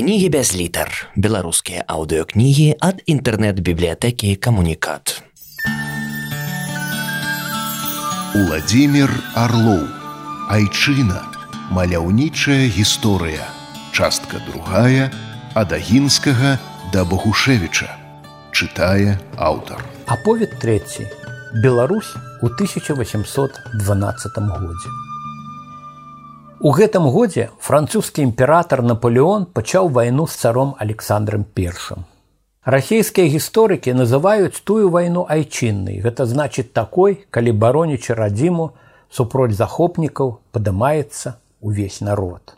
Кнігі без літар. Беларускія аўдыёкнігі ад інтэрнэт-бібліятэкі камунікат. Уладзімир Орлоў. Айчына. Маляўнічая гісторыя. Частка другая ад Агінскага да Багушэвіча. Чытае аўтар. Аповед трэці. Беларусь у 1812 годзе. У гэтым годзе французскі імператор Наполеон пачаў вайну з царом Александром I. Расійскія гісторыкі называюць тую вайну айчыннай. Гэта значыць такой, калі баронічы радзіму супроць захопнікаў падымаецца увесь народ.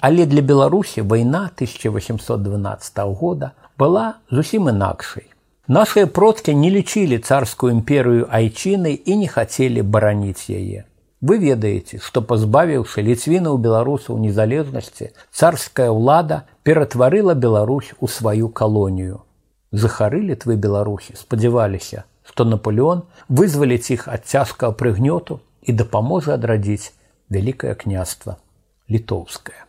Але для Беларусі вайна 1812 года была зусім інакшай. Нашыя продкі не лічылі царскую імперыю айчынай і не хацелі бараніць яе. Вы ведаеце, што пазбавіўшы ліцвінаў беларусаў незалежнасці, царская ўлада ператварыла Беларусь у сваю калонію. Захары літвы беларусі спадзяваліся, што Наполеон вызваліць іх ад цяжкага прыгнёту і дапаможа адрадзіць вялікае княства літоўскае.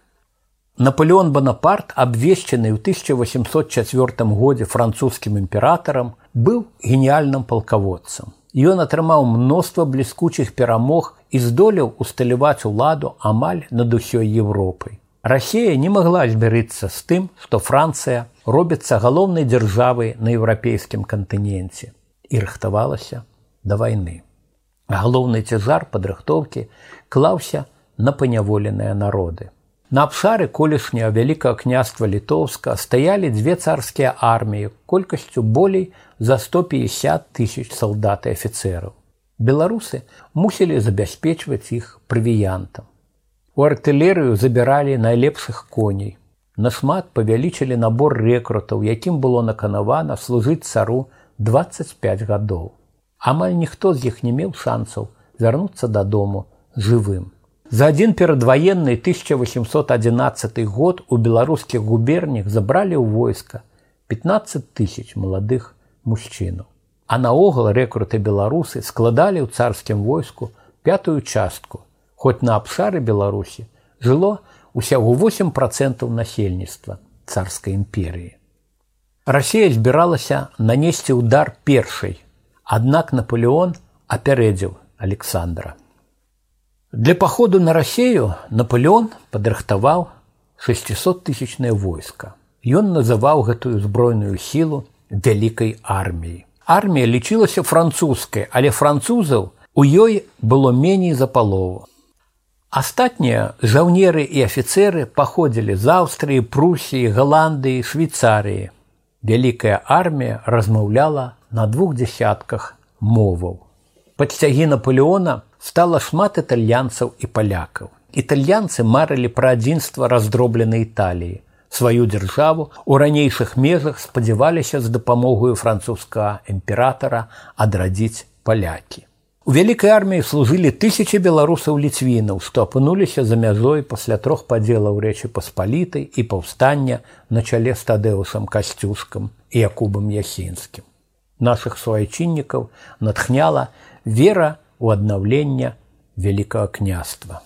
Наполеон Бонапарт, абвешчаны ў 1804 годзе французскім імператарам, быў геніяльным палкаводцам. Ён атрымаў мноства бліскучых перамог і здолеў усталяваць уладу амаль над усёй Еўропай. Расія не магла збярыцца з тым, што Францыя робіцца галоўнай дзяржавай на еўрапейскім кантыненце і рыхтавалася да вайны. Галоўны цяжар падрыхтоўкі клаўся на паняволеныя народы. На абшары колішняга вялікага княства літоўска стаялі дзве царскія арміі колькасцю болей за 150 тысяч салдат і афіцераў. Беларусы мусілі забяспечваць іх правіянтам. У артылерыю забіралі найлепшых коней. Нашмат павялічылі набор рэкрутаў, якім было наканавана служыць цару 25 гадоў. Амаль ніхто з іх не меў шансаў вярнуцца дадому жывым. За адзін перадваенны 1811 год у беларускіх губернях забралі ў войска 15 тысяч маладых мужчынаў. А наогул рэкруты беларусы складалі ў царскім войску пятую частку. Хоць на абшары Беларусі жыло усяго 8 процентаў насельніцтва царскай імперыі. Расія збіралася нанесці ўдар першай, аднак Наполеон апярэдзіў Александра. Для паходу на рассею Наполеон падрыхтаваў 600 тысячнае войска. Ён называў гэтую збройную сілу вялікай арміяй. Армія лічылася французскай, але французаў у ёй было меней за палову. Астатнія жаўнеры і афіцеры паходзілі з Аўстрыі, Прусіі, Галандыі, Швейцарыі. Вялікая армія размаўляла на двух дзясятках моваў. Падсцягі Наполеона стала шмат італьянцаў і палякаў. Італьянцы марылі пра адзінства раздробленай італіі. Сваю дзяржаву у ранейшых межах спадзяваліся з дапамогаю французскага імператара адрадзіць палякі. У вялікай арміі служылі тысячи беларусаў ліцвінаў, што апынуліся за мяжой пасля трох падзелаў рэчы паспалітай і паўстання на чале стадэусам касцюшкам і якубам ясінскім. Нашых суайчыннікаў натхняла вера у аднаўлення вялікага княства.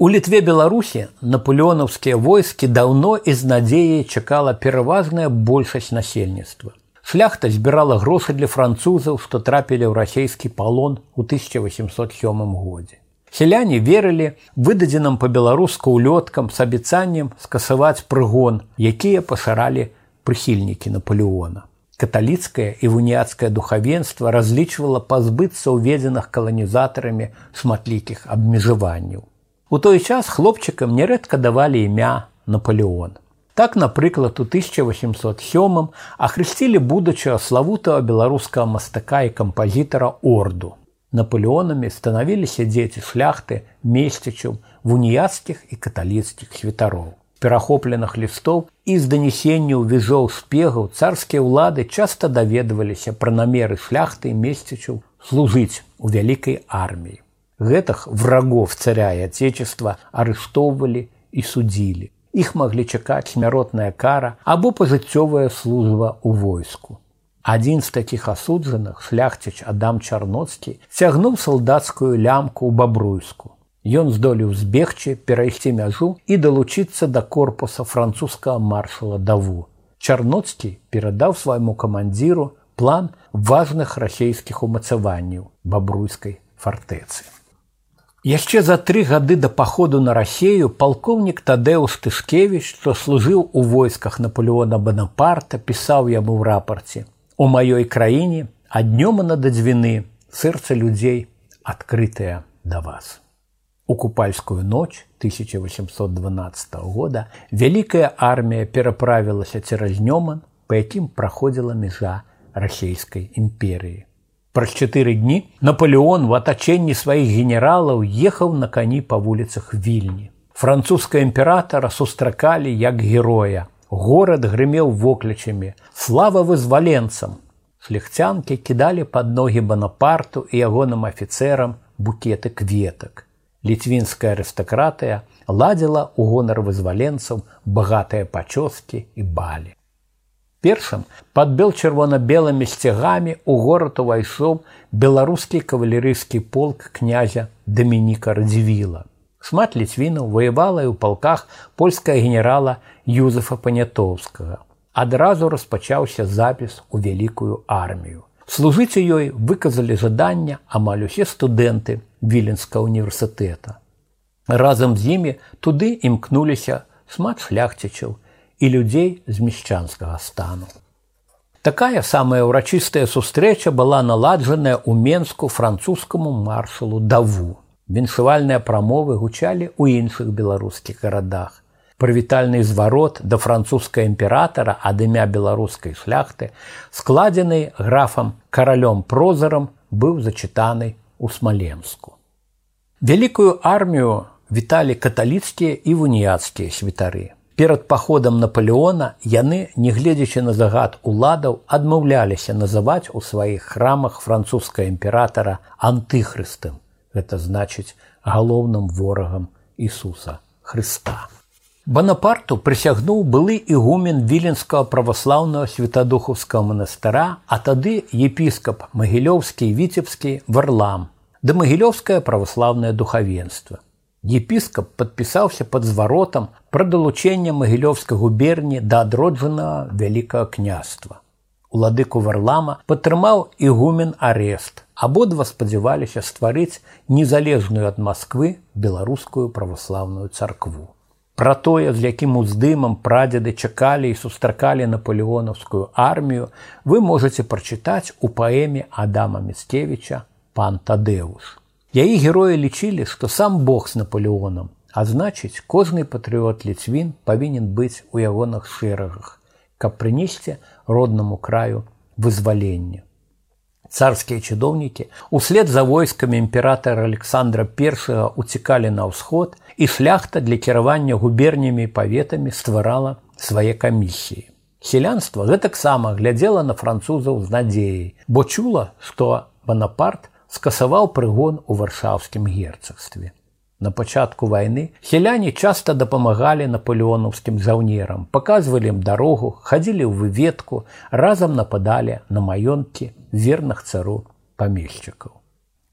У літве беларусі наполеонаўскія войскі даўно і з надзеяй чакала пераважная большасць насельніцтва. Шляхта збірала грошы для французаў, што трапілі ў расійскі палон у 1807 годзе. Селяне верылі выдадзеным па-беларуску ўлёткам з абяцаннем скасаваць прыгон, якія пашаралі прыхільнікі Наполеона каталіцкае і вуніяцкае духавенства разлічвала пазбыцца ўведзеных каланізатарамі шматлікіх абмежаванняў. У той час хлопчыкам нярэдка давалі імя Наполеон. Так, напрыклад, у 1807 ахрысцілі будучага славутага беларускага мастака і кампазітара орду. Наполеонамі станавіліся дзеці шляхты, месцічаў, вуніяцкіх і каталіцкіх святароў перахопленых лістоў і з данесенняў візоў спегаў царскія ўлады часта даведваліся пра намеры шляхты і месцічаў служыць у вялікай арміі. Гэтых врагов царя і отечества арыштоўвалі і судзілі. Іх маглі чакаць смяротная кара або пажыццёвая служба ў войску. Адзін з такіх асуджаных шляхціч Адам Чарноцкі цягнуў салдацкую лямку ў бабруйску. Ён здолеў збегчы, перайсці мяжу і далучыцца да корпуса французскага маршала даву. Чарноцкі перадаў свайму камандзіру план важных расійскіх умацаванняў бабруйскай фартэцы. Яшчэ за тры гады да паходу на рассею палкоўнік Тадэус Тышкевіч, што служыў у войсках Наполеона Банапарта, пісаў яму ў рапарце: « У маёй краіне ад днёма на дадзвіны сэрца людзей адкрытая да вас. У купальскую ноч 1812 года вялікая армія пераправілася цераз Нёман, па якім праходзіла межа расійскай імперыі. Праз чатыры дні Наполеон в атачэнні сваіх генералаў ехаў на кані па вуліцах вільні. Французская імператара сустракалі як героя. Горад грымеў воклічамі, слава вызваленцам. Шляхцянкі кідалі пад ногі банапарту і ягоным афіцэрам букеты кветак. Літвінская арыстакратыя ладзіла ў гонар вызваленцаў багатыя пачоскі і балі. Першым падбел чырвона-белымі сцягамі ў горад увайшоў беларускі кавалерыйскі полк князя Дамініка Радзівіла. Шмат ліцвінаў ваявала і ў палках польская генерала Юзефа Панятоўскага. Адразу распачаўся запіс у вялікую армію. Служыць ёй выказалі жаданне амаль усе студэнты віленска універсітэта. Разам з імі туды імкнуліся шмат шляхцічаў, і людзей з мешчанскага стану. Такая самая ўрачыстая сустрэча была наладжаная ў менску французскаму маршалу даву. Віншавальныя прамовы гучалі ў іншых беларускіх гарадах. Прывітальны зварот да французскага імператара ад імя беларускай шляхты, складзены графам каралём прозарам быў зачытаны ў смаленску. Вялікую армію віталі каталіцкія і вуніяцкія святары перад паходам наполеона яны нягледзячы на загад уладаў адмаўляліся называць у сваіх храмах французскага імператара антыхрыстым гэта значыць галоўным ворагам Ісуса Хрыста. Банапарту прысягнуў былы ігумен віленскага праваслаўнага святадухаўскага манастыра, а тады епіскап магілёўскі віцебскі варлам, да магілёўскае праваслаўнае духавенства. Епіскап падпісаўся пад зваротам пра далучэнне магілёўскай губерні да адроджанага вялікага княства. Уладыку варлама падтрымаў ігумен арест. Абодва спадзяваліся стварыць незалежную ад Масквы беларускую праваслаўную царкву. Пра тое, з якім уздымам прадзеды чакалі і сустракалі наполеонаўскую армію, вы можете прачытаць у паэме Адама Мецкевіча пан Тадэуш. Яі героі лічылі, што сам Бог з Наполеонам, а значыць, кожны патрыот ліцвін павінен быць у ягоных шэрагах, каб прынесці роднаму краю вызвалення. Царскія чыдоўнікі услед за войскамі імператара Александра I уцікалі на ўсход і шляхта для кіравання губернямі і паветамі стварала свае камісіі. Селянства гэтаксама глядзела на французаў з надзеяй, бо чула, што Банапарт скасаваў прыгон у варшаўскім герцагстве. На пачатку вайны селяне часта дапамагалі наполеонаўскім жаўнерам, паказвалі ім дарогу, хадзілі ў выведку, разам нападалі на маёнткі верных цару памельшчыкаў.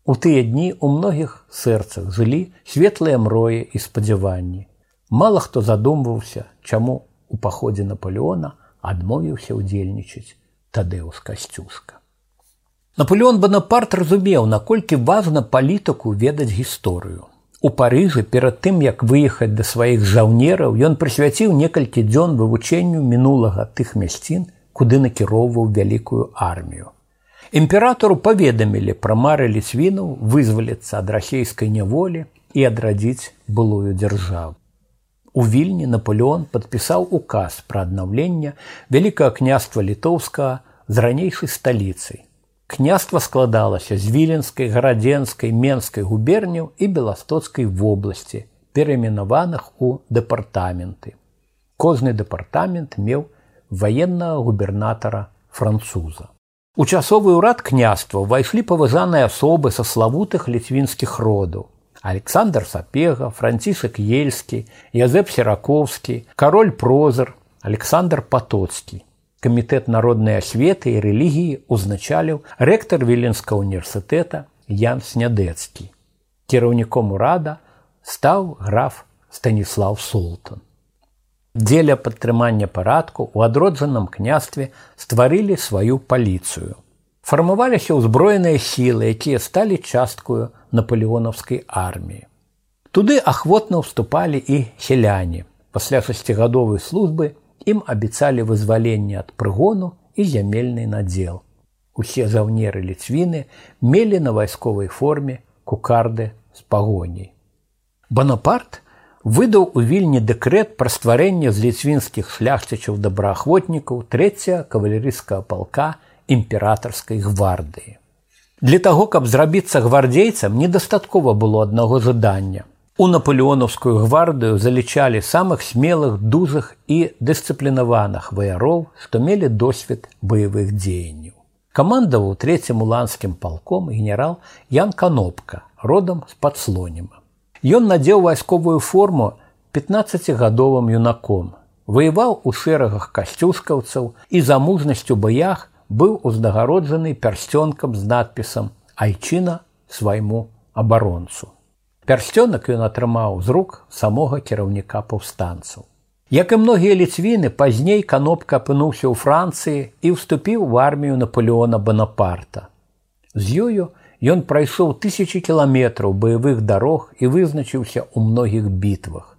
У тыя дні у многіх сэрцах жылі светлыя мроі і спадзяванні. Мала хто задумваўся, чаму у паходзе Наполеона адмовіўся ўдзельнічаць тадэус касцюшка. Наполеон Банапарт разумеў, наколькі важна палітыку ведаць гісторыю. У Паыжы перад тым, як выехаць да сваіх жаўнераў, ён прысвяціў некалькі дзён вывучэнню мінулага тых мясцін, куды накіроўваў вялікую армію. Імператору паведамілі пра мары ліцвінаў вызваліцца ад расійскай няволі і адрадзіць былую дзяржаву. У вільні Наполеон падпісаў указ пра аднаўленне вялікага княства літоўскага з ранейшай сталіцай Княства складалася з віленскай, гарадзенскай, менскай губерняў і беластоцкай вобласці, пераіменаваных у дэпартаменты. Кожны дэпартамент меў ваеннага губернатара француза. У часовы ўрад княства ўвайшлі паважаныя асобы са славутых ліцвінскіх родаў. Александр Сапега, Францішак Ельскі, Язэп Сераковскі, кароль Прозар, Александр Патоцкі камітэт народнай асветы і рэлігіі ўзначаліў рэктар віленскага універсітэта Ян Снядэцкі. Кіраўніком урада стаў граф станіслав султан дзеля падтрымання парадку у адроджаным княстве стварылі сваю паліцыю фармаваліся ўзброеныя сілы якія сталі часткую наполеонаўскай арміі туды ахвотна ўступалі і селяне пасля шасцігадовай службы ім абяцалі вызваленне ад прыгону і зямельны надзел усе жаўнеры ліцвіны мелі на вайсковай форме кукарды з пагоняй Банапарт выдаў у вільні дэкрэт пра стварэнне з ліцвінскіх шляхцічаў добраахвотнікаў трэця кавалерыйскага палка імператарскай гвардыі. Для таго, каб зрабіцца гвардзейцам недастаткова было аднаго жадання. У наполеонаўскую гвардыю залічалі самых смелых дузах і дысцыплінаваных ваяроў, што мелі досвед баявых дзеянняў. Камандаваў трэцім уланскім палком генерал Ян Канопка родам з падслонема. Ён надзеў вайсковую форму 15гадовым юнаком, воеваў у шэрагах касцюшкаўцаў і за мужнасцю баях быў узнагароджаны пярсцёнкам з надпісам айчына свайму абаронцу. Пярсцёнак ён атрымаў з рук самога кіраўніка паўстанцаў. Як і многія ліцвіны пазней канопка апынуўся ў францыі і ўступіў в армію наполеона бонапарта. З ёю Ён прайшоў тысячи кіламетраў баявых дарог і вызначыўся ў многіх бітвах.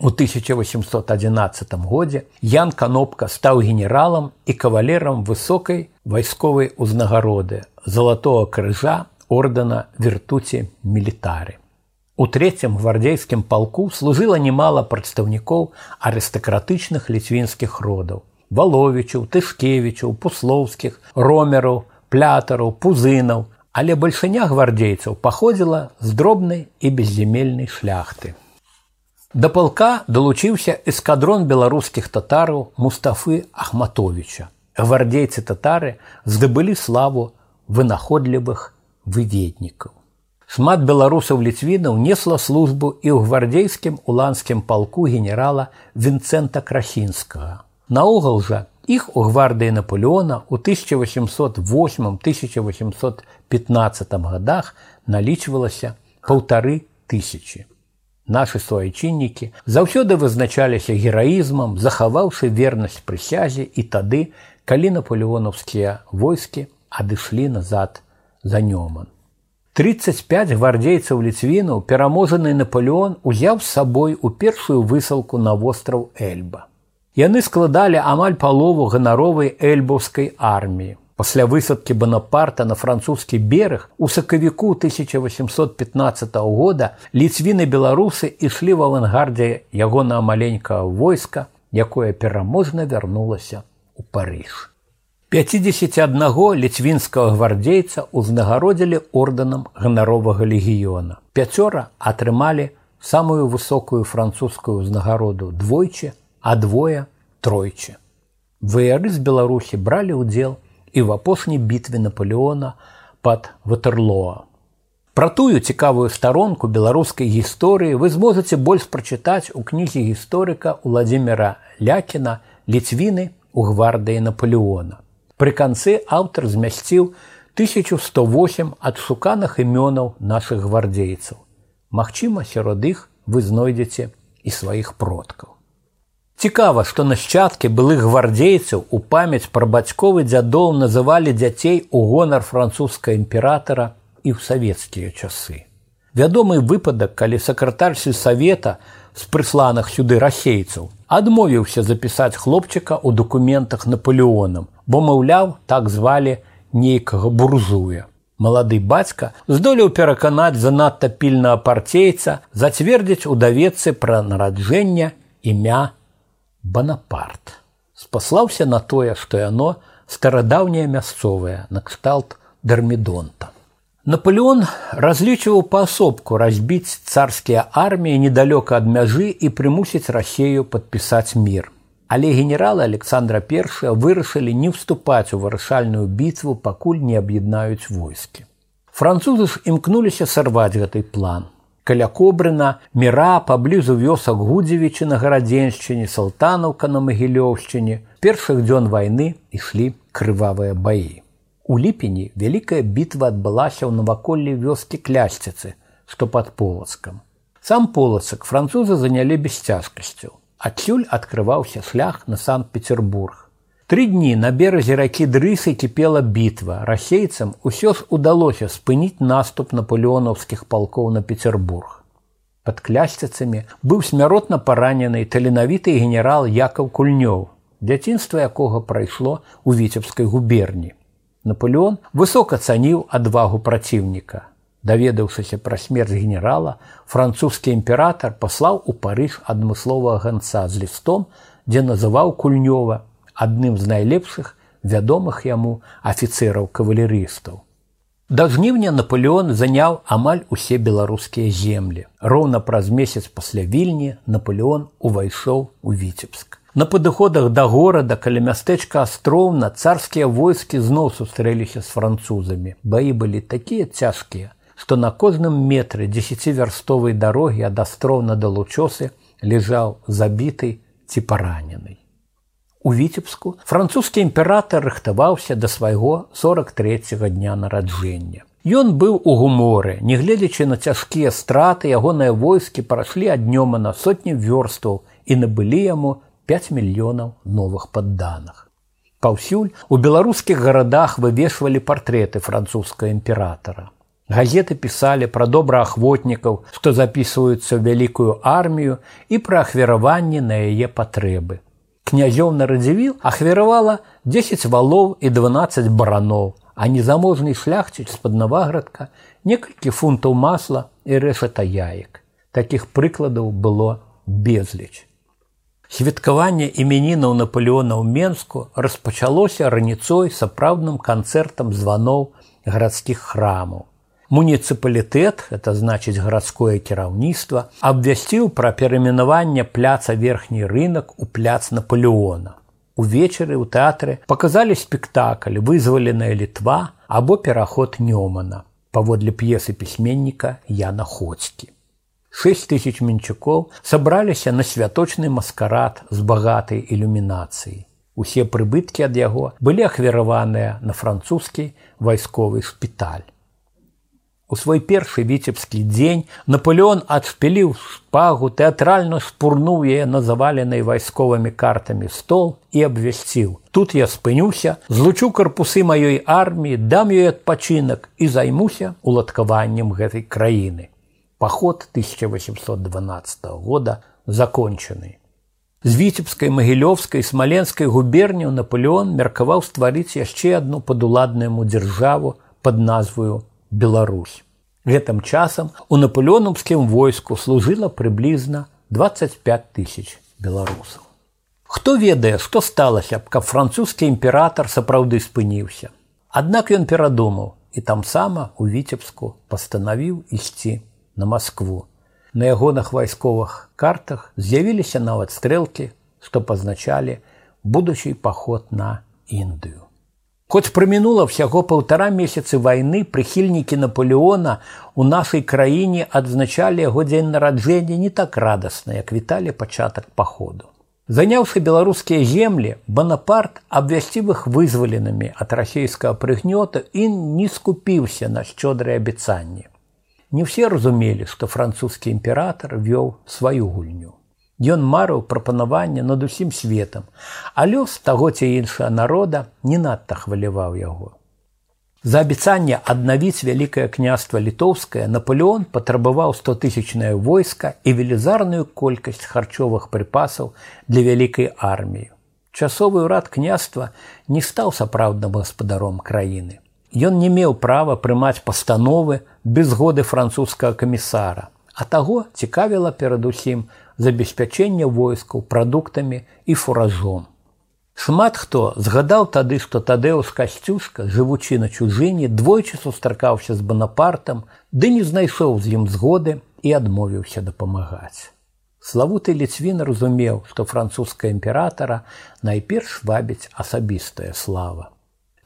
У 1811 годзе Ян Канопка стаў генералам і кавалерам высокай вайсковай узнагароды залатого крыжа ордэна вертуці мілітары. У трэцім гвардзейскім палку служыла немало прадстаўнікоў арыстакратычных ліцвінскіх родаў: валовічаў, тышкевічаў, пуслоўскіх, ромераў, плятараў, пузынаў, але бальшыня гвардзейцаў паходзіла з дробнай і безземельнай шляхты. Да палка далучыўся эскадрон беларускіх татараў мустафы ахматовича. гвардзейцы татары здабылі славу вынаходлівых выведнікаў. Шмат беларусаў ліцвінаў несла службу і ў гвардзейскім уланскім палку генерала Вінцэнта красінскага. Наогул жа Іх у гвардыі Наполеона ў 1808-1815 годах налічвалася паўтары тысячи. Нашы суайчыннікі заўсёды вызначаліся гераізмам, захаваўшы вернасць прысязе і тады, калі наполеонаўскія войскі адышлі назад за нёман. 35 гвардзейцаў ліцвінаў пераможаны Наполеон узяў з сабой у першую высылку на востраў Эльба. Яны складалі амаль палову ганаровай эльбаўскай арміі. Пасля высадкі Банапарта на французскі бераг у сакавіку 1815 года ліцвіны беларусы ішлі в авангардзе ягона маленькага войска, якое пераможна вярнулася ў Парыж. 51 ліцвінскага гвардзейца ўзнагародзілі ордэнам ганаровага легіёна. Пяцёра атрымалі самую высокую французскую ўзнагароду двойчы а двое тройчы. Ваяры з Беларусі бралі ўдзел і в апошняй бітве Наполеона пад Ватерлоа. Пра тую цікавую старонку беларускай гісторыі вы зможаце больш прачытаць у кнізе гісторыка Владимира Лякіна ліцвіны у гвардыі Наполеона. Пры канцы аўтар змясціў 1108 адшуканых імёнаў нашых гвардзейцаў. Магчыма, сярод іх вы знойдзеце і сваіх продкаў. Цікава, што нашчадкі былых гвардзейцаў у памяць пра бацьковы дзядоў называлі дзяцей у гонар французскага імператара і ў савецкія часы. Вядомы выпадак, калі сакратар сельсавета з прысланых сюды расейцаў адмовіўся запісаць хлопчыка ў дакументах наполеонам, бо маўляў, так звалі нейкага бурзуя. Малады бацька здолеў пераканаць занадта пільнага парцейца зацвердзіць у даведцы пра нараджэнне імя Банапарт спаслаўся на тое, што яно старадаўняе мясцовае накшталт дармідонта. Наполеон разлічваў паасобку разбіць царскія арміі недалёка ад мяжы і прымусіць рассею падпісаць мір. Але генералы Александра I вырашылі не ўступаць у вырашальную бітву, пакуль не аб'яднаюць войскі. Французы ж імкнуліся сарваць гэты план каля кобрына міра паблізу вёсак гудзевічы на гарадзеншчыне салтанаўка на магілёўшчыне першых дзён вайны ішлі крывавыя баі у ліпені вялікая бітва адбылася ў наваколлі вёскі клясціцы што пад полацкам Сам полацак французы занялі без цяжкасцяў. Адсюль открываўся шлях на санкт-петербург. Тры дні на беразе ракі дрысы кіпела бітва. Расейцам усё ж удалося спыніць наступ наполеонаўскіх палкоў на Петербург. Пад клясцяцамі быў смяротна паранены таленавіты генерал Якаў Кульнёў, дзяцінства якога прайшло ў віцебскай губерні. Наполеон высока цаніў адвагу праціўніка. Даведаўшыся пра смерць генерала, французскі імператар паслаў у парыж адмысловага ганца з лістом, дзе называў кульнёва адным з найлепшых вядомых яму афіцэраў кавалерыстаў. Да жніўня Наполеон заняў амаль усе беларускія землі. Роўна праз месяц пасля вільні Наполеон увайшоў у віцебск. На падыходах да горада каля мястэчка астроўна царскія войскі зноў сустрэліся з французамі. Баі былі такія цяжкія, што на кожным метры дзесяцівярстовай дарогі ад астроўна да лучосы лежаў забіты ці паранены. У віцебску французскі імператор рыхтаваўся да свайго 43 дня нараджэння. Ён быў у гуморы, нягледзячы на цяжкія страты ягоныя войскі прайшлі ад днёма на сотні вёрстаў і набылі яму 5 мільёнаў новых падданых. Паўсюль у беларускіх гарадах вывешвалі партрэты французскага імператора. Газеты пісалі пра добраахвотнікаў, што запісваюцца ў вялікую армію і пра ахвяраванні на яе патрэбы. Князёў на радзівіл ахвяравала 10 валоў і 12 бараноў, а незаможны шляхціч з-пад наваградка некалькі фунтаў масла і рэшата яек. Такіх прыкладаў было безліч. Святкаванне іменінаў Наполеона ў Менску распачалося раніцой сапраўдным канцэртам званоў гарадскіх храмаў. Муніцыпалітэт, это значыць гарадское кіраўніцтва, абвясціў пра перамінаванне пляца верхні рынок у пляц Наполеона. Увечары ў тэатры паказалі спектакль вызваленая літва або пераход Нёмана паводле п'есы пісьменніка Яна Хоцкі. 6 тысяч мінчукоў сабраліся на святочны маскарад з багатай ілюмінацыі. Усе прыбыткі ад яго былі ахвяраваныя на французскі вайсковы шпіталь. У свой першы віцебскі дзень Наполеон адшпіліў шпагу, тэатральна спурнуў яе на заваленай вайсковымі картамі стол і абвясціў. Тут я спынюся, злучу карпусы маёй арміі, дам ёй адпачынак і займуся уладкаваннем гэтай краіны. Паход 1812 года закончаны. З віцебскай магілёвскай смаленскай губерніяў Наполеон меркаваў стварыць яшчэ адну падуладнаму дзяржаву пад назваю Беларусь. Гэтым часам у наполеонаўскім войску служыла прыблізна 25 тысяч беларусаў. Хто ведае, што сталася б, каб французскі імператор сапраўды спыніўся. Аднак ён перадумаў і там сама у віцебску пастанавіў ісці на Маскву. На ягоных вайсковых картах з'явіліся нават стрэлкі, што пазначалі будучы паход на Індыю. Хоць прамінула ўсяго паўтара месяцы вайны прыхільнікі Наполеона у нашай краіне адзначалі яго дзень нараджэння не так радасна, як віталі пачатак паходу. Заняўшы беларускія землі, Банапарт абвясцівых вызваленымі ад расійскага прыгнёта і не скупіўся на шчодрыя абяцанні. Не ўсе разумелі, што французскі імператор вёў сваю гульню. Ён марыў прапанаванне над усім светам, а лёс таго ці іншага народа не надта хваляваў яго. За абяцанне аднавіць вялікае княства літоўскае Наполеон патрабаваў 100тысячнае войска і велізарную колькасць харчовых прыпасаў для вялікай арміі. Часовы ўрад княства не стаў сапраўдным гаспадаром краіны. Ён не меў права прымаць пастановы без згоды французскага камісара, а таго цікавіла перадусім забеспячэння войскаў прадуктамі і фуражом. Шмат хто згадаў тады, што тадэус касцюшка, жывучы на чужыне, двойчы сустракаўся з банапартам, ды не знайшоў з ім згоды і адмовіўся дапамагаць. Славуты ліцвін разумеў, што французская імператара найперш вабіць асабістая слава.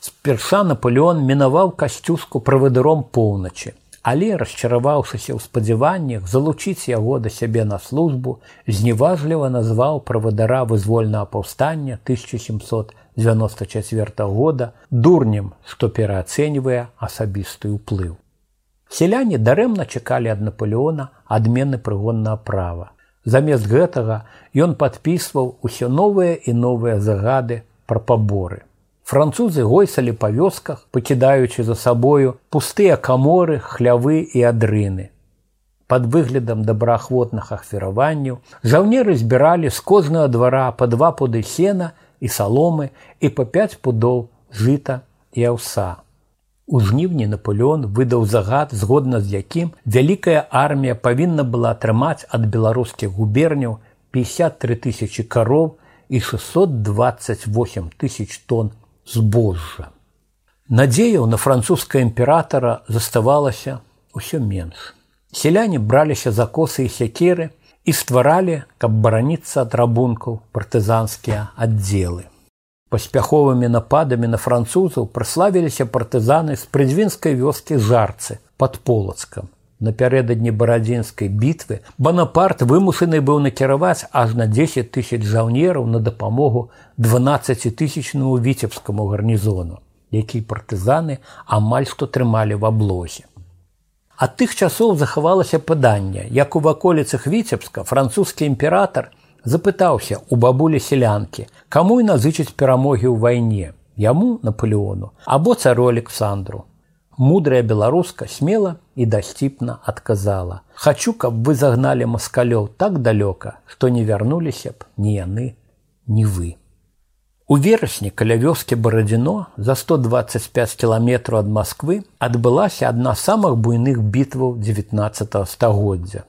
Сперша Наполеон мінаваў касцюшку правадыром поўначы, але расчараваўшыся ў спадзяваннях залучыць яго да сябе на службу зневажліва назваў правадара вызвольнага паўстання 1794 года дурнем што пераацэньвае асабісты ўплыў Селяне дарэмна чакалі ад Наполеона адмены прыгоннага права. Замест гэтага ён падпісваў усё новыя і новыя загады пра паборы. Французы гойсалі па вёсках, пакідаючы за сабою пустыя каморы, хлявы і адрыны. Пад выглядам добраахвотных ахвіраванняў жаўнеры збіралі з кожнага двара па два пуды сена і саломы і па пяць пудоў жыта і аўса. У жніўні Наполеон выдаў загад, згодна з якім вялікая армія павінна была атрымаць ад беларускіх губерняў 53 тысячи кароў і 628 тысяч тонн збожжа. Надзеяў на французскага імператара заставалася ўсё менш. Селяне браліся за косы і сякеры і стваралі, каб бараніцца ад рабункаў партызанскія аддзелы. Паспяховымі нападамі на французаў праславіліся партызаны з прыдзвінскай вёскі жарцы под полацкам. Напярэдадні барадзінскай бітвы Банапарт вымушаны быў накіраваць аж на 10 тысяч жаўнераў на дапамогу 12тысячнаму віцебскаму гарнізону, які партызаны амаль што трымалі в аблозе. Ад тых часоў захавалася паданне, як у ваколіцах віцебска французскі імператор – запытаўся у бабулі сялянкі, каму і назычыць перамогі ў вайне, яму Наполеону або цару Александру. Мудрая беларуска смела і дасціпна адказала: « Хачу, каб вы загналі маскалёў так далёка, што не вярнуліся б ні яны, ні вы. У верасні каля вёскі барадзіно за 125 кіламетраў ад Масквы адбылася адна з самых буйных бітваў 19 стагоддзя.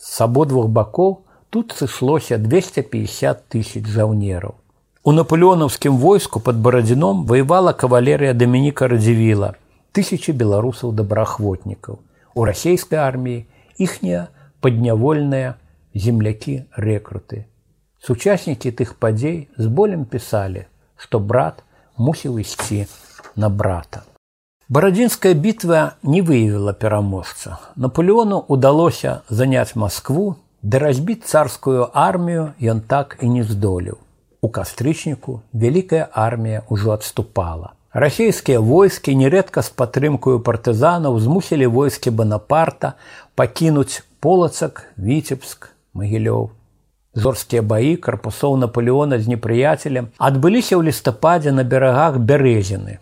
З абодвух бакоў тут сышлося 250 тысяч жаўнераў. У наполеонаўскім войску под барадзіном воевала кавалерыя Дамініка радзівіла, тысячи беларусаў добраахвотнікаў. У расійскай арміі іхнія паднявольныя землякі рэкруты. Сучаснікі тых падзей з болем пісалі, што брат мусіў ісці на брата. Барадзінская бітва не выявіла пераможца. Наполеону удалося заняць Маскву Да разбіць царскую армію ён так і не здолеў. У кастрычніку вялікая армія ўжо адступала. Расійскія войскі нерэдка з падтрымкаю партызанаў змусілі войскі Банапарта пакінуць полацак, віцебск, магілёў. Зорскія баі карпусоў Наполеона з непрыяцелем адбыліся ў лістападзе на берагах бярэзіны,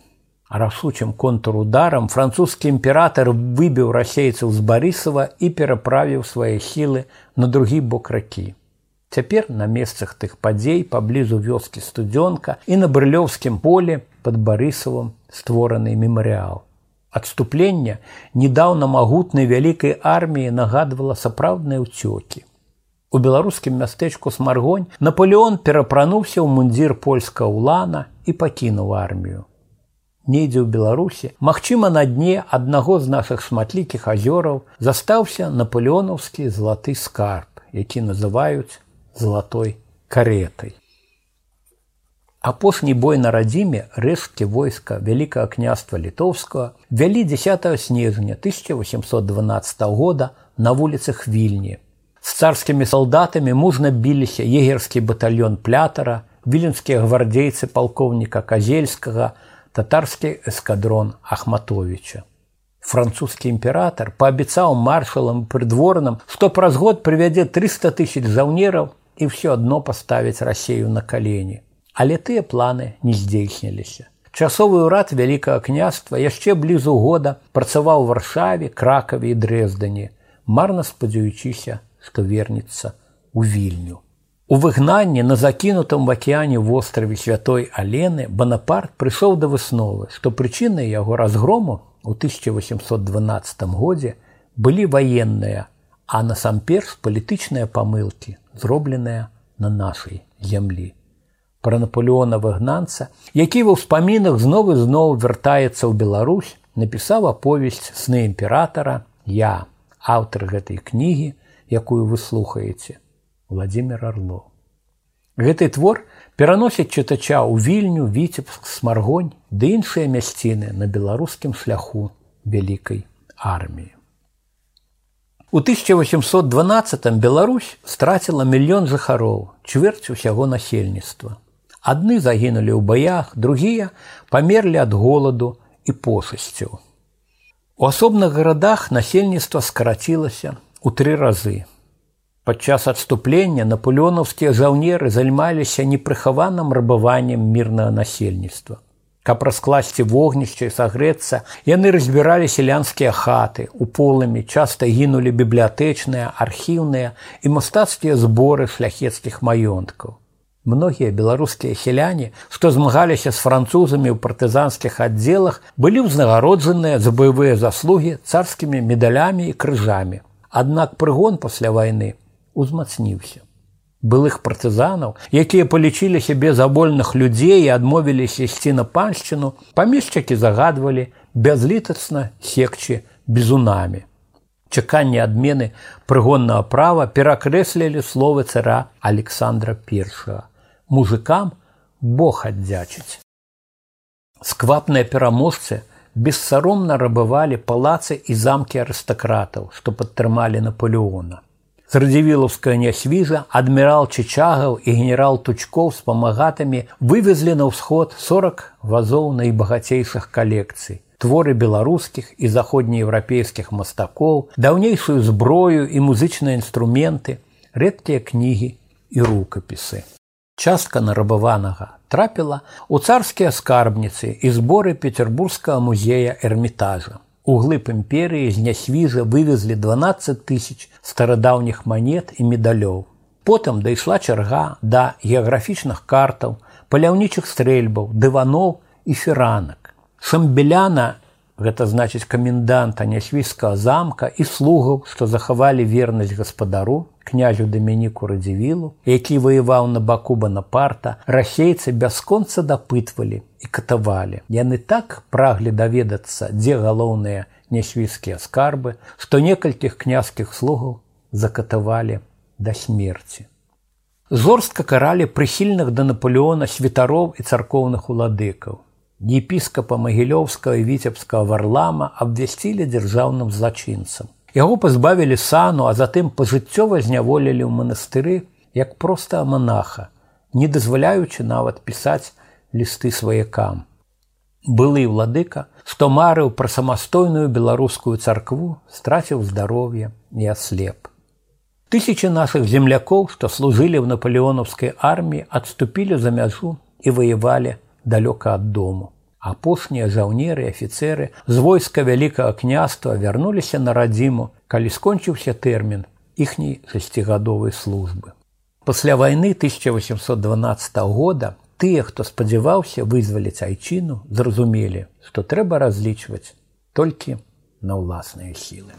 Рашучым контурударам французскі імператор выбіў расейцаў з барысава і пераправіў свае сілы на другі бок ракі. Цяпер на месцах тых падзей паблізу вёскі студзёнка і на брылёўскім поле под барысавым створаны мемарыал. Адступленне недаўна магутнай вялікай арміі нагадвала сапраўдныя ўцёкі. У беларускім мястэчку смаргонь Наполеон перапрануўся ў мундзір польска ўлана і пакінуў армію недзе ў беларусі магчыма на дне аднаго з нашых шматлікіх азёраў застаўся наполеонаўскі залаты скарб які называюць залатой каретай апошні бой на радзіме рэшткі войска вялікага княства літоўскага вялі 10 снежня 1812 года на вуліцах вільні з царскімі салдатамі мужна біліся егерскі батальён плятара віленскія гвардзейцы палкоўніка казельскага татарскі эскадрон Ахматовича. Французскі імператор паабяцаў маршалам прыдворным, што праз год прывядзе 300 тысяч жаўнераў і ўсё адно паставіць рассею на калені. Але тыя планы не здзейсніліся. Часовы ўрад вялікага княства яшчэ блізу года працаваў варшаве, кракаве і дрэздані, марна спадзяючыся, што вернецца ў вільню. У выгнанні на закінутым в акеане востраве святой Алены Банапарт прыйшоў да высновы, што прычынай яго разгрому ў 1812 годзе былі ваенныя, а насамперш палітычныя памылкі, зробленыя на нашай зямлі. Пра Наполеона выгнанца, які ва ўспамінах знову зноў вяртаецца ў Беларусь, напісаў аповесць сны імператара я, аўтар гэтай кнігі, якую вы слухаеце Владимир Орло. Гэты твор пераносіць чытача ў вільню, віцебск, смаргонь ды іншыя мясціны на беларускім шляху вялікай арміі. У 1812 Беларусь страціла мільён жыхароў, чвэрць усяго насельніцтва. Адны загінулі ў баях, другія памерлі ад голаду і пошасцяў. У асобных гарадах насельніцтва скарацілася ў тры разы. Падчас адступлення наполеонаўскія жаўнеры займаліся непрыхаваным рабаваннем мірнага насельніцтва. Каб раскласці вогнішча і сагрэцца, яны разбіралі сялянскія хаты, у полымі часта гінулі бібліятэчныя, архіўныя і мастацкія зборы шляхецкіх маёнткаў. Многія беларускія сяляне, што змагаліся з французамі ў партызанскіх аддзелах, былі ўзнагароджаныя за баявыя заслугі царскімі медалямі і крыжамі. Аднак прыгон пасля вайны узмацніўся. Былых партызанаў, якія палічылі сябе забольных людзей і адмовіліся ісці на паншчыну, памешчыкі загадвалі бязлітасна секчы бізунамі. Чаканне адмены прыгоннага права перакрэслілі словы цара Александра I. Мужыкам Бог аддзячыць. Сквапныя пераможцы бессаромна рабывалі палацы і замкі арыстакратаў, што падтрымалі Наполеона. З радзівілаўская нясвіза адмірал Чычагаў і генерал Тучкоў з памагатамі вывезлі на ўсход 40 вазоў найбагацейшых калекцый. Творы беларускіх і заходнееўрапейскіх мастакоў, даўнейшую зброю і музычныя інструменты, рэдкія кнігі і рукапісы. Частка нарабаванага трапіла ў царскія скарбніцы і зборы петербургскага музея эрмітажа. У глыб імперыі з нясвіза вывезлі 12 тысяч старадаўніх манет і медалёў. Потым дайшла чарга да геаграфічных картаў, паляўнічых стрэльбаў, дываноў і феранак. Шамбеляна гэта значыць каменданта нясвійскага замка і слугаў, што захавалі вернасць гаспадару князю даменіку радзівілу, які ваяваў на баку банапарта, расейцы бясконца дапытвалі і катавалі. Яны так праглі даведацца, дзе галоўныя нясвійскія скарбы, што некалькіх князскіх слугаў закатавалі да смерці. Жорстка каралі прыхільных да Наполеона святароў і царкоўных уладыкаў епіскапа магілёўскага віцебскага варлама абвясцілі дзяржаўным злачынцам. Яго пазбавілі сану, а затым пажыццёва зняволілі ў манастыры як проста манаха, не дазваляючы нават пісаць лісты сваякам. Былы владыка, што марыў пра самастойную беларускую царкву, страціў здароўе і аслеп. Тысячы нашых землякоў, што служылі ў наполеонаўскай арміі, адступілі за мяжу і ваявалі далёка ад дому. Апошнія жаўнеры і афіцеры з войска вялікага княства вярнуліся на радзіму, калі скончыўся тэрмін іхняй шасцігадовай службы. Пасля вайны 1812 года тыя, хто спадзяваўся вызваліць айчыну, зразумелі, што трэба разлічваць толькі на ўласныя сілы.